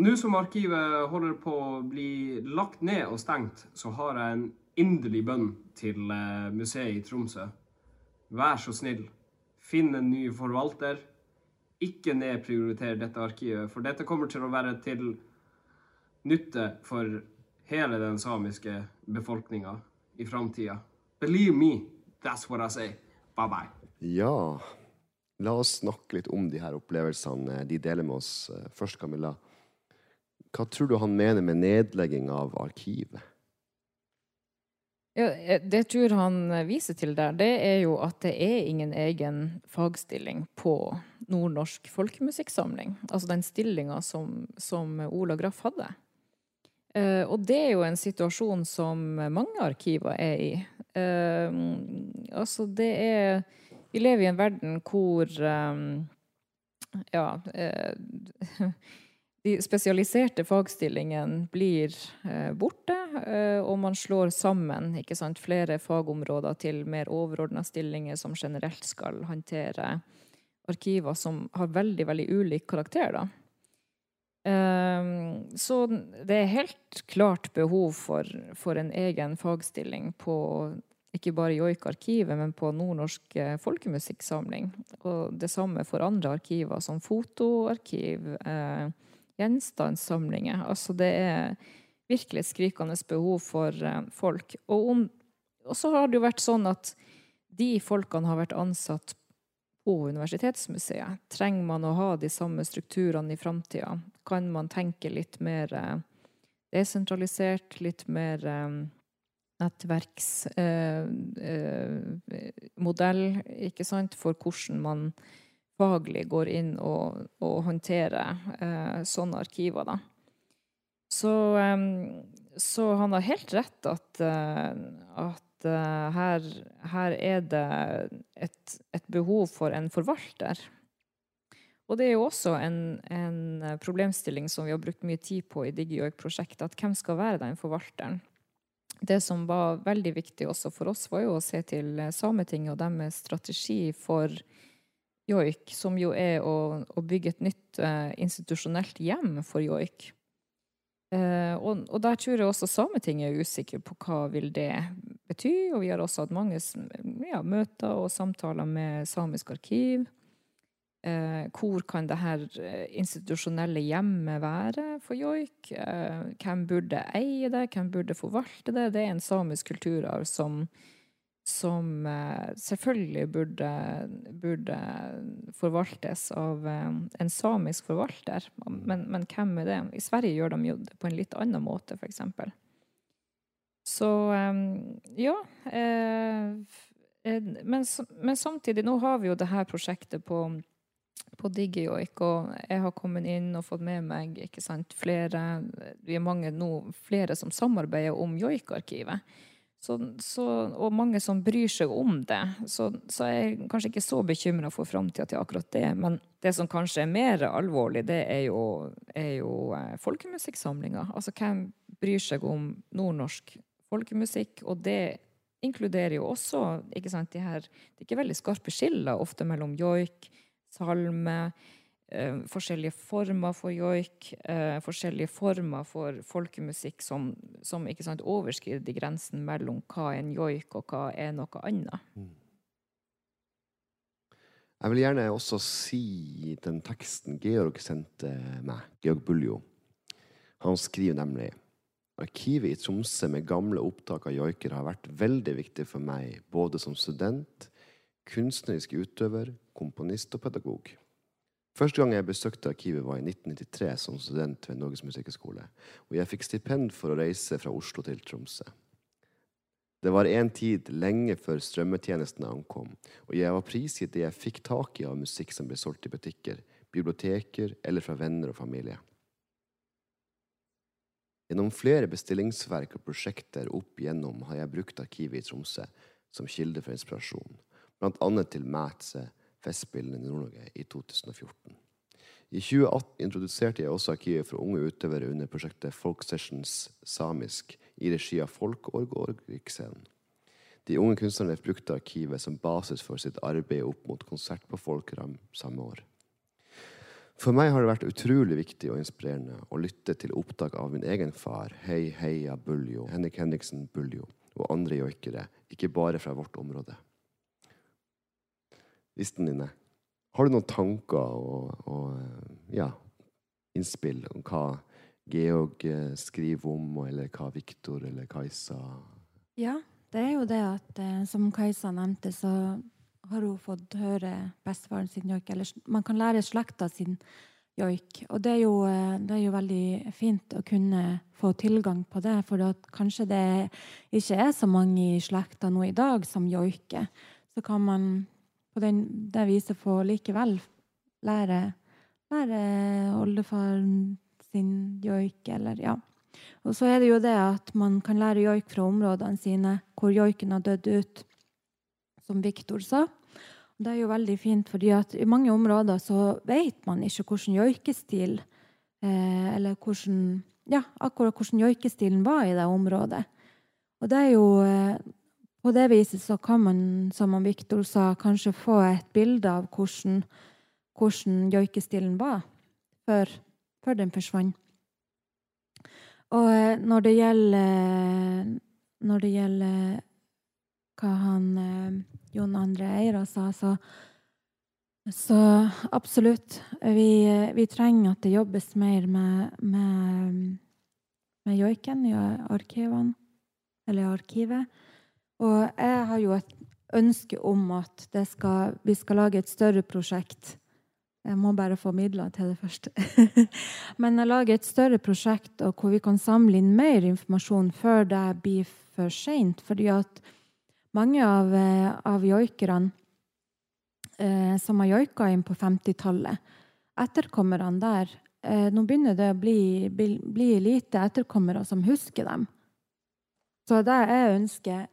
Nå som arkivet holder på å bli lagt ned og stengt, så har jeg en inderlig bønn til eh, museet i Tromsø. Vær så snill, finn en ny forvalter. Ikke nedprioriter dette arkivet, for dette kommer til å være til nytte for hele den samiske befolkninga i framtida. Believe me, that's what I say. Bye bye. Ja, la oss snakke litt om de her opplevelsene de deler med oss. Først, Camilla. Hva tror du han mener med nedlegging av arkivet? Ja, eh, det jeg tror han viser til der, det er jo at det er ingen egen fagstilling på Nordnorsk folkemusikksamling. Altså den stillinga som, som Ola Graff hadde. Uh, og det er jo en situasjon som mange arkiver er i. Uh, altså, det er Vi lever i en verden hvor um, Ja. <laughs> De spesialiserte fagstillingene blir borte, og man slår sammen sant, flere fagområder til mer overordna stillinger som generelt skal håndtere arkiver som har veldig, veldig ulik karakter. da. Um, så det er helt klart behov for, for, en egen fagstilling på ikke bare Joik-arkivet, men på Nordnorsk eh, folkemusikksamling. Og det samme for andre arkiver, som fotoarkiv, eh, gjenstandssamlinger. Altså det er virkelig skrikende behov for eh, folk. Og, om, og så har det jo vært sånn at de folkene har vært ansatt på Universitetsmuseet? Trenger man å ha de samme strukturene i framtida? Kan man tenke litt mer eh, desentralisert, litt mer eh, nettverksmodell, eh, ikke sant, for hvordan man faglig går inn og, og håndterer sånne arkiver, da. Så, så, han har helt rett at, at uh, her, her, er det et, et, behov for en forvalter. Og det er jo også en, en problemstilling som vi har brukt mye tid på i DigiJoik-prosjektet, at hvem skal være den forvalteren? Det som var veldig viktig også for oss, var jo å se til Sametinget og deres strategi for joik, som jo er å, å bygge et nytt uh, institusjonelt hjem for joik. Uh, og, og, der tror jeg også Sametinget er usikker på hva vil det bety. Og vi har også hatt mange ja, møter og samtaler med Samisk arkiv. Uh, hvor kan det her eh, institusjonelle hjemmet være for joik? Uh, hvem burde eie det? Hvem burde forvalte det? Det er en samisk kulturarv som som eh, selvfølgelig burde, burde, forvaltes av eh, en samisk forvalter. Men, men, hvem er det? I Sverige gjør de jo det på en litt annen måte, f.eks. Så eh, ja. Men, men, samtidig, nå har vi jo det her prosjektet på, på DigiOik, og jeg har kommet inn og fått med meg ikke sant, flere Vi er mange nå, flere som samarbeider om joikarkivet. Så, så, og mange som bryr seg om det. Så, så er jeg kanskje ikke så bekymra for framtida til akkurat det. Men det som kanskje er mer alvorlig, det er jo, er jo eh, folkemusikksamlinga. Altså hvem bryr seg om nordnorsk folkemusikk? Og det inkluderer jo også ikke sant, de her Det er ikke veldig skarpe skiller ofte mellom joik, salme eh, forskjellige former for joik, eh, forskjellige former for folkemusikk som, som sant, overskrider grensen mellom hva er en joik, og hva er noe annet. Mm. Jeg vil gjerne også si den teksten Georg sendte meg, Georg Buljo. Han skriver nemlig Arkivet i Tromsø med gamle opptak av joiker har vært veldig viktig for meg, både som student, kunstnerisk utøver, komponist og pedagog. Første gang jeg besøkte arkivet, var i 1993 som student ved Norges musikkhøgskole, og jeg fikk stipend for å reise fra Oslo til Tromsø. Det var en tid lenge før strømmetjenestene ankom, og jeg var prisgitt det jeg fikk tak i av musikk som ble solgt i butikker, biblioteker eller fra venner og familie. Gjennom flere bestillingsverk og prosjekter opp igjennom har jeg brukt arkivet i Tromsø som kilde for inspirasjon, blant annet til Mætse Festspillene i Nord-Norge i 2014. I 2018 introduserte jeg også arkivet for unge utøvere under prosjektet Folk Sessions samisk i regi av Folkorg og Riksscenen. De unge kunstnerne brukte arkivet som basis for sitt arbeid opp mot konsert på Folkeram samme år. For meg har det vært utrolig viktig og inspirerende å lytte til opptak av min egen far, Hei Heia Buljo, Henrik Henriksen Buljo, og andre joikere, ikke bare fra vårt område. Listen din er Har du noen tanker og, og ja, innspill om hva Georg eh, skriver om, eller hva Viktor eller Kajsa Ja, det er jo det at eh, som Kajsa nevnte, så har hun fått høre bestefaren sin joik. Eller man kan lære slekta sin joik. Og det er, jo, eh, det er jo veldig fint å kunne få tilgang på det, for kanskje det ikke er så mange i slekta nå i dag som joiker. Så kan man på den, det viset få likevel lære, lære oldefaren sin joik, eller ja. Og så er det jo det at man kan lære joik fra områdene sine, hvor joiken har dødd ut, som Viktor sa. Og det er jo veldig fint, fordi at i mange områder så vet man ikke hvordan joikestil eh, Eller hvordan Ja, akkurat hvordan joikestilen var i det området. Og det er jo eh, På det viset så kan man, som Viktor sa, kanskje få et bilde av hvordan, hvordan joikestilen var før, før den forsvant. Og eh, når det gjelder Når det gjelder hva han eh, Jon André Eira sa, så så absolutt. Vi, eh, vi trenger at det jobbes mer med, med, med joiken i arkivene, eller arkivet. Og jeg har jo et ønske om at skal, vi skal lage et større prosjekt. Jeg må bare få midler til det først. <laughs> Men jeg lager et større prosjekt hvor vi kan samle inn mer informasjon før det blir for seint. Fordi at mange av, eh, av joikerne eh, som har joika inn på 50-tallet, etterkommerne der eh, Nå begynner det å bli, bli, bli lite etterkommere som husker dem. Så det jeg ønsker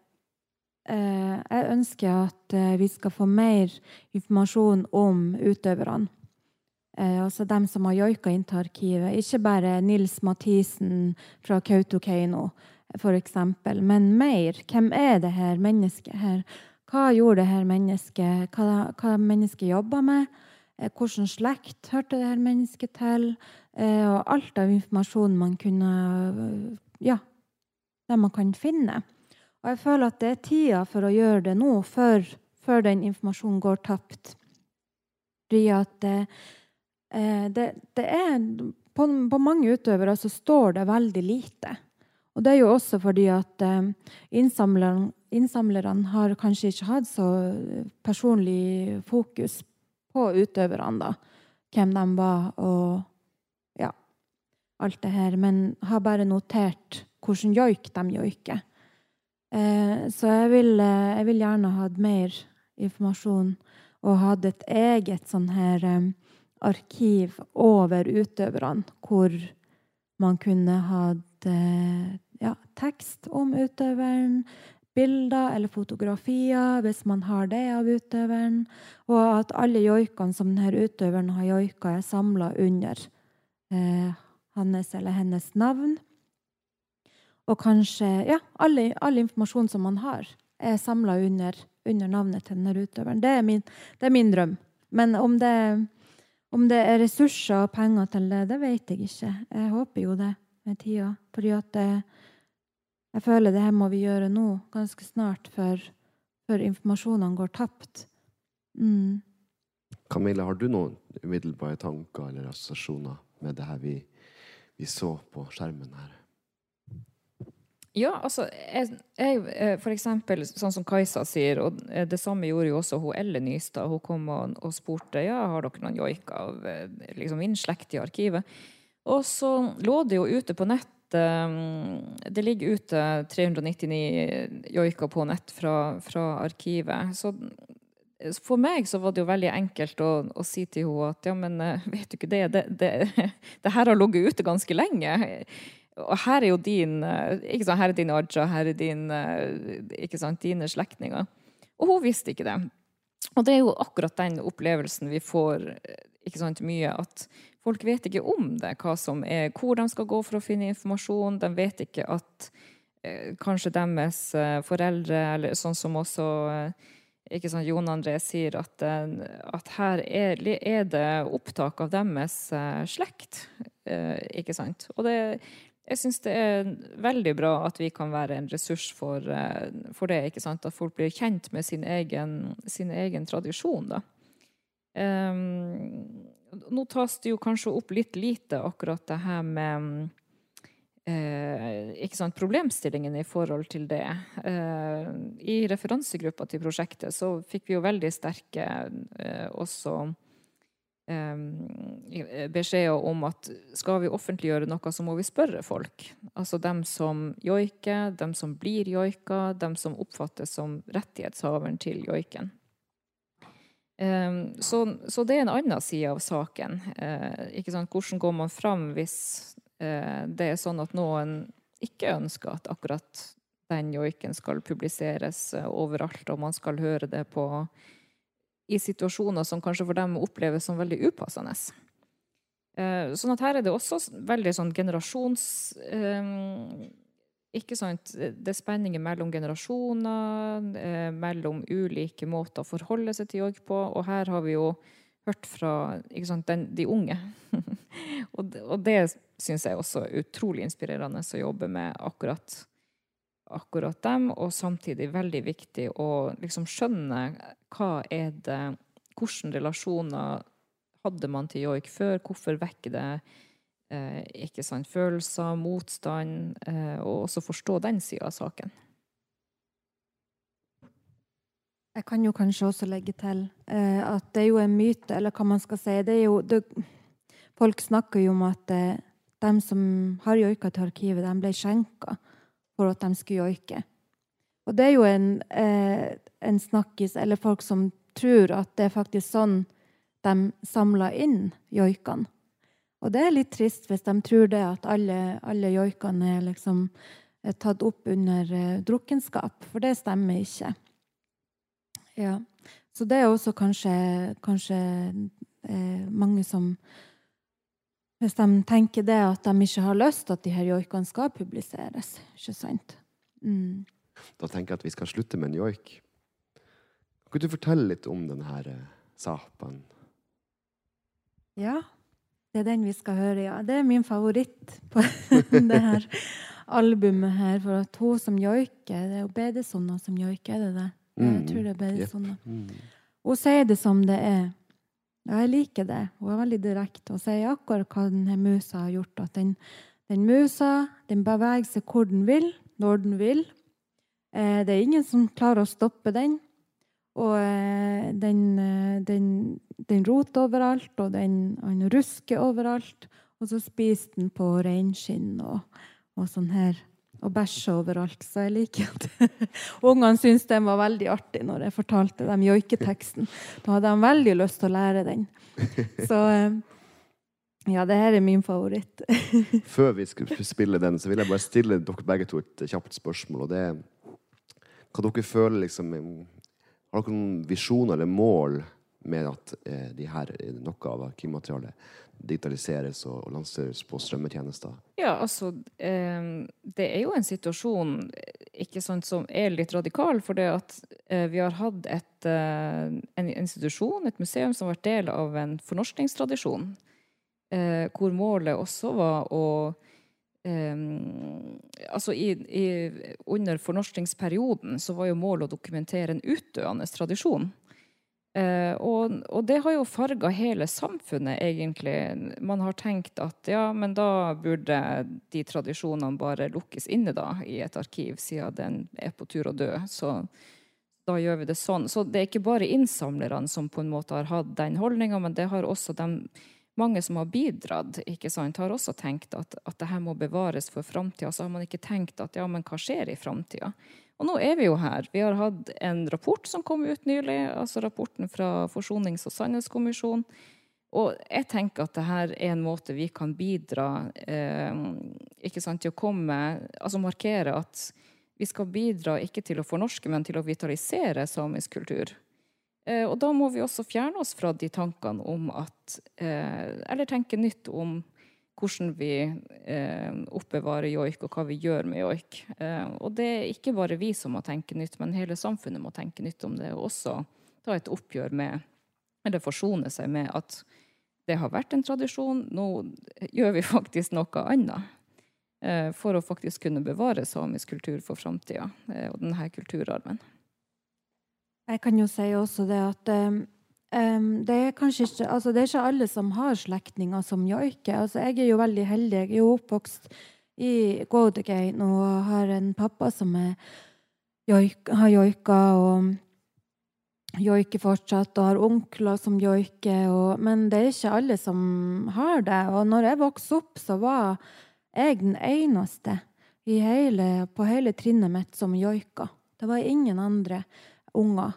Jeg ønsker at eh, vi skal få mer informasjon om utøverne. Eh, altså dem som har joika inn til arkivet. Ikke bare Nils Mathisen fra Kautokeino, eksempel, men mer. Hvem er det her mennesket her? Hva gjorde det her mennesket? Hva, hva mennesket jobba med? Eh, Hvilken slekt hørte det her mennesket til? Eh, og alt av informasjon man kunne Ja, det man kan finne. Og jeg føler at det er tida for å gjøre det nå, før, før den informasjonen går tapt. Fordi at eh, det, det er på, på mange utøvere så står det veldig lite. Og det er jo også fordi at eh, innsamlerne, innsamlerne har kanskje ikke hatt så personlig fokus på utøverne, da. Hvem de var og ja, alt det her. Men har bare notert hvordan joik de joiker. Eh, så jeg vil, eh, jeg vil gjerne hatt mer informasjon og hatt et eget sånn her eh, arkiv over utøverne, hvor man kunne hatt ja, tekst om utøveren, bilder eller fotografier hvis man har det av utøveren, og at alle joikene som denne utøveren har joika, er samla under eh, hans eller hennes navn. Og kanskje Ja, all, all informasjon som man har, er samla under, under navnet til denne utøveren. Det er min, det er min drøm. Men om det, om det er ressurser og penger til det, det vet jeg ikke. Jeg håper jo det med tida. Fordi at det, jeg føler det her må vi gjøre nå, ganske snart, før, før informasjonene går tapt. Mm. Camilla, har du noen umiddelbare tanker eller assosiasjoner med det her vi, vi så på skjermen her? Ja, altså jeg, jeg, eh, For eksempel sånn som Kajsa sier, og eh, det samme gjorde jo også hun Elle Nystad. Hun kom og, og spurte ja, har dere noen joik av eh, liksom min slekt i arkivet. Og så lå det jo ute på nett Det ligger ute 399 joiker på nett fra, fra arkivet. Så for meg så var det jo veldig enkelt å, å si til henne at ja, men vet du ikke det, det, det, <laughs> det her har ligget ute ganske lenge og her er jo din eh, ikke sant, Her er din Aja, her er din, eh, ikke sant, dine slektninger. Og hun visste ikke det. Og det er jo akkurat den opplevelsen vi får eh, ikke sant, mye, at folk vet ikke om det, hva som er, hvor de skal gå for å finne informasjon. De vet ikke at eh, kanskje deres foreldre, eller sånn som også ikke sant, Jon André sier, at, at her er, er, det opptak av deres slekt. ikke sant? Og det jeg syns det er veldig bra at vi kan være en ressurs for, eh, for det. ikke sant? At folk blir kjent med sin egen, sin egen tradisjon. da. Um, nå tas det jo kanskje opp litt lite akkurat det her med Eh, ikke sant, problemstillingen i forhold til det. Eh, I referansegruppa til prosjektet så fikk vi jo veldig sterke eh, også beskjeder om at skal vi offentliggjøre noe, så må vi spørre folk. Altså dem som joiker, dem som blir joika, dem som oppfattes som rettighetshaveren til joiken. Så, så, det er en annen side av saken. Eh, Hvordan går man fram hvis eh, det er sånn at noen ikke ønsker at akkurat den joiken skal publiseres eh, overalt, og man skal høre det på i situasjoner som kanskje for dem oppleves som veldig upassende. Eh, sånn at her er det også veldig sånn generasjons... Eh, ikke sant? Det er spenninger mellom generasjoner, eh, mellom ulike måter å forholde seg til joik på. Og her har vi jo hørt fra sant, den, de unge. <laughs> og, og det syns jeg også er utrolig inspirerende å jobbe med akkurat akkurat dem, og samtidig veldig viktig å liksom skjønne hva er det Hvilke relasjoner hadde man til joik før? Hvorfor vekker det eh, ikke sant, følelser, motstand? Eh, og også forstå den sida av saken. Jeg kan jo kanskje også legge til eh, at det er jo en myte, eller hva man skal si det er jo, det, Folk snakker jo om at eh, de som har joika til arkivet, de ble skjenka for at de skulle joike. Og det er jo en, eh, en snakkis, eller folk som tror at det er faktisk sånn de samler inn joikene. Og det er litt trist hvis de tror det at alle, alle joikene er liksom er tatt opp under eh, drukkenskap, for det stemmer ikke. Ja. Så det er også kanskje, kanskje eh, mange som hvis de tenker det at de ikke har lyst at de her joikene skal publiseres. Ikke sant? Mm. Da tenker jeg at vi skal slutte med en joik. Kan du fortelle litt om denne eh, sapen? Ja, det er den vi skal høre, ja. Det er min favoritt på <laughs> det her albumet her. For at hun som joiker Det er jo Bedesonna som joiker, er det det? Jeg tror det er Bedesonna. Mm. Hun sier det som det er. Ja, jeg liker det. Hun er veldig direkte og sier akkurat hva denne musa har gjort. At den, den musa den beveger seg hvor den vil, når den vil. Eh, det er ingen som klarer å stoppe den. Og eh, den, eh, den, den, roter overalt, og den, den, rusker overalt. Og så spiser den på reinskinn og, og sånn her og bæsje overalt. Så jeg liker at <laughs> ungene syntes den var veldig artig når jeg fortalte dem joiketeksten. Da hadde de veldig lyst til å lære den. Så eh, ja, det her er min favoritt. <laughs> Før vi skulle spille den, så vil jeg bare stille dere begge to et kjapt spørsmål. og det er Hva dere føler liksom Har dere noen visjoner eller mål med at eh, de her, noe av arkivmaterialet digitaliseres og, og lanseres på strømmetjenester? Ja, altså eh, Det er jo en situasjon ikke sant, som er litt radikal. For det at eh, vi har hatt et, eh, en institusjon, et museum, som har vært del av en fornorskningstradisjon. Eh, hvor målet også var å eh, altså i, i, Under fornorskningsperioden så var jo målet å dokumentere en utdøende tradisjon. Eh, og, og det har jo farga hele samfunnet, egentlig. Man har tenkt at ja, men da burde de tradisjonene bare lukkes inne da, i et arkiv, siden den er på tur å dø. Så da gjør vi det sånn. Så det er ikke bare innsamlerne som på en måte har hatt den holdninga, men det har også dem, mange som har bidratt, ikke sant, har også tenkt at, at det her må bevares for framtida. Så har man ikke tenkt at ja, men hva skjer i framtida? Og nå er vi jo her. Vi har hatt en rapport som kom ut nylig, altså rapporten fra Forsonings- og sannhetskommisjonen. Og jeg tenker at dette er en måte vi kan bidra eh, sant, til å komme Altså markere at vi skal bidra ikke til å fornorske, men til å vitalisere samisk kultur. Eh, og da må vi også fjerne oss fra de tankene om at eh, Eller tenke nytt om hvordan vi eh, oppbevarer joik, og hva vi gjør med joik. Eh, og det er ikke bare vi som må tenke nytt, men hele samfunnet må tenke nytt om det. Og også ta et oppgjør med, eller forsone seg med, at det har vært en tradisjon, nå gjør vi <laughs> faktisk noe annet. Eh, for å faktisk kunne bevare samisk kultur for framtida, eh, og denne kulturarven. Jeg kan jo si også det at um det, er kanskje ikke, altså det er ikke alle som har slektninger som joiker. Altså jeg er jo veldig heldig. Jeg er jo oppvokst i Goldegate og har en pappa som joik, har joika og joiker fortsatt, og har onkler som joiker. men det er ikke alle som har det. Og når jeg vokste opp, så var jeg den eneste hele, på hele trinnet mitt som joika. Det var ingen andre unger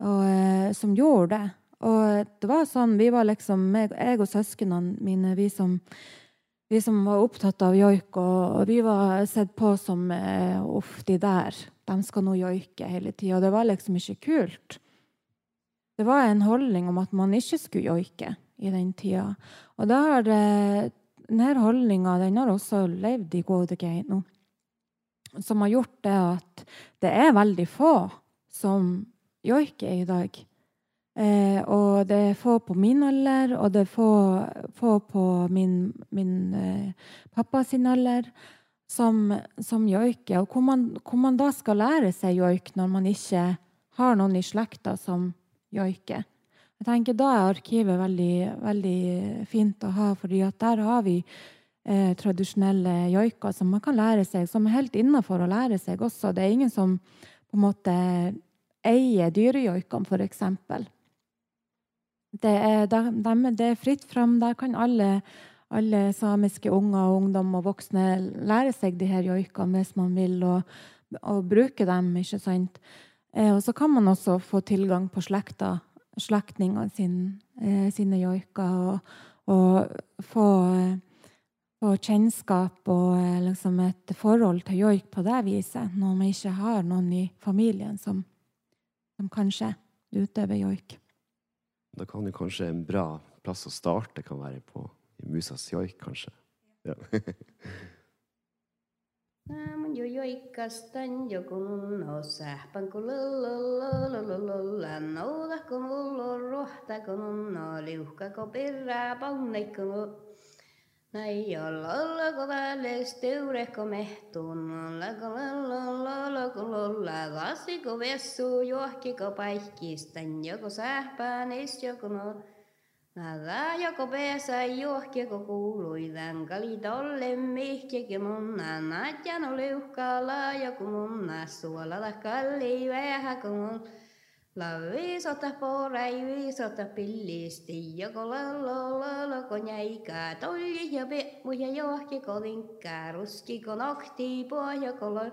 og, eh, som gjorde det. Og det var sånn, vi var liksom, jeg og søsknene mine, vi som, vi som var opptatt av joik, og, og, vi var sett på som eh, Uff, de der, de skal nå joike hele tida. Og det var liksom ikke kult. Det var en holdning om at man ikke skulle joike i den tida. Og denne holdninga den har også levd i Godegate nå. Som har gjort det at det er veldig få som joiker i dag. Eh, og det er få på min alder, og det er få, få på min, min eh, pappa sin alder som, som joiker. Og hvor man, hvor man, da skal lære seg joik når man ikke har noen i slekta som joiker. Jeg tenker Da er arkivet veldig, veldig fint å ha, fordi der har vi eh, tradisjonelle joiker som man kan lære seg, som er helt innafor å lære seg også. Det er ingen som på en måte eier dyrejoikene, f.eks. Det er, de, det er fritt fram. Der kan alle, alle, samiske unger, og ungdom og voksne lære seg de her joikene hvis man vil, og, og bruke dem. ikke sant? Eh, og så kan man også få tilgang på slekta, slektningene sin, eh, sine joiker, og, og få, få, kjennskap og eh, liksom et forhold til joik på det viset, når man ikke har noen i familien som, som kanskje utøver joik. Da kan jo kanskje en bra plass å starte kan være på i Musas joik, kanskje. Ja. <laughs> joikastan jokun sähpän kun lullulululululla nouda kun lullu ruhta kun Näin jolla olla ko väles teureko mehtun, olla ko olla olla olla ko olla, vasi vessu juohki ko joko sähpään is joko no. Aga joko pesä juohki ko kuuluidan, kali tolle mihkikin munna, natjan no oli uhkaa laaja ko munna, suolata kalli vähä ko munna. Lavisota porai visota pillisti, joko lallo lalo konjaika, tolli ja peppu ja johki kolinkka, ruskiko nokti pohja kolon.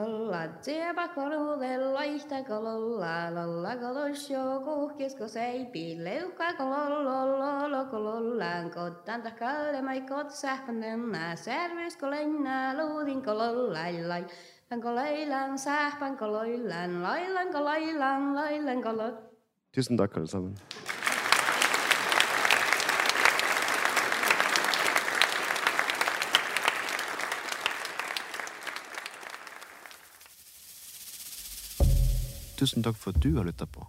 Olla tsepa korvulle laihta kololla, lolla kolosio kuhkisko seipi, leuhka kololla. lolo kolollaan, kottan takalle mai kotsähpännä, särvysko lennä, luudin kolollailai. Tusen takk, alle sammen. Tusen takk for at du har lytta på.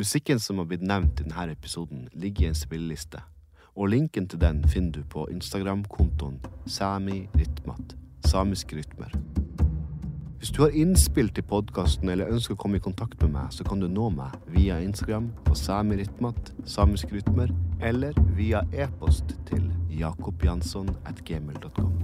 Musikken som har blitt nevnt i denne episoden, ligger i en spilleliste, og linken til den finner du på Instagram-kontoen samirytmat, samiske rytmer. Hvis du har innspill til podkasten eller ønsker å komme i kontakt med meg, så kan du nå meg via Instagram på samirytmat, samiske rytmer, eller via e-post til jakobjansson at gmail.com.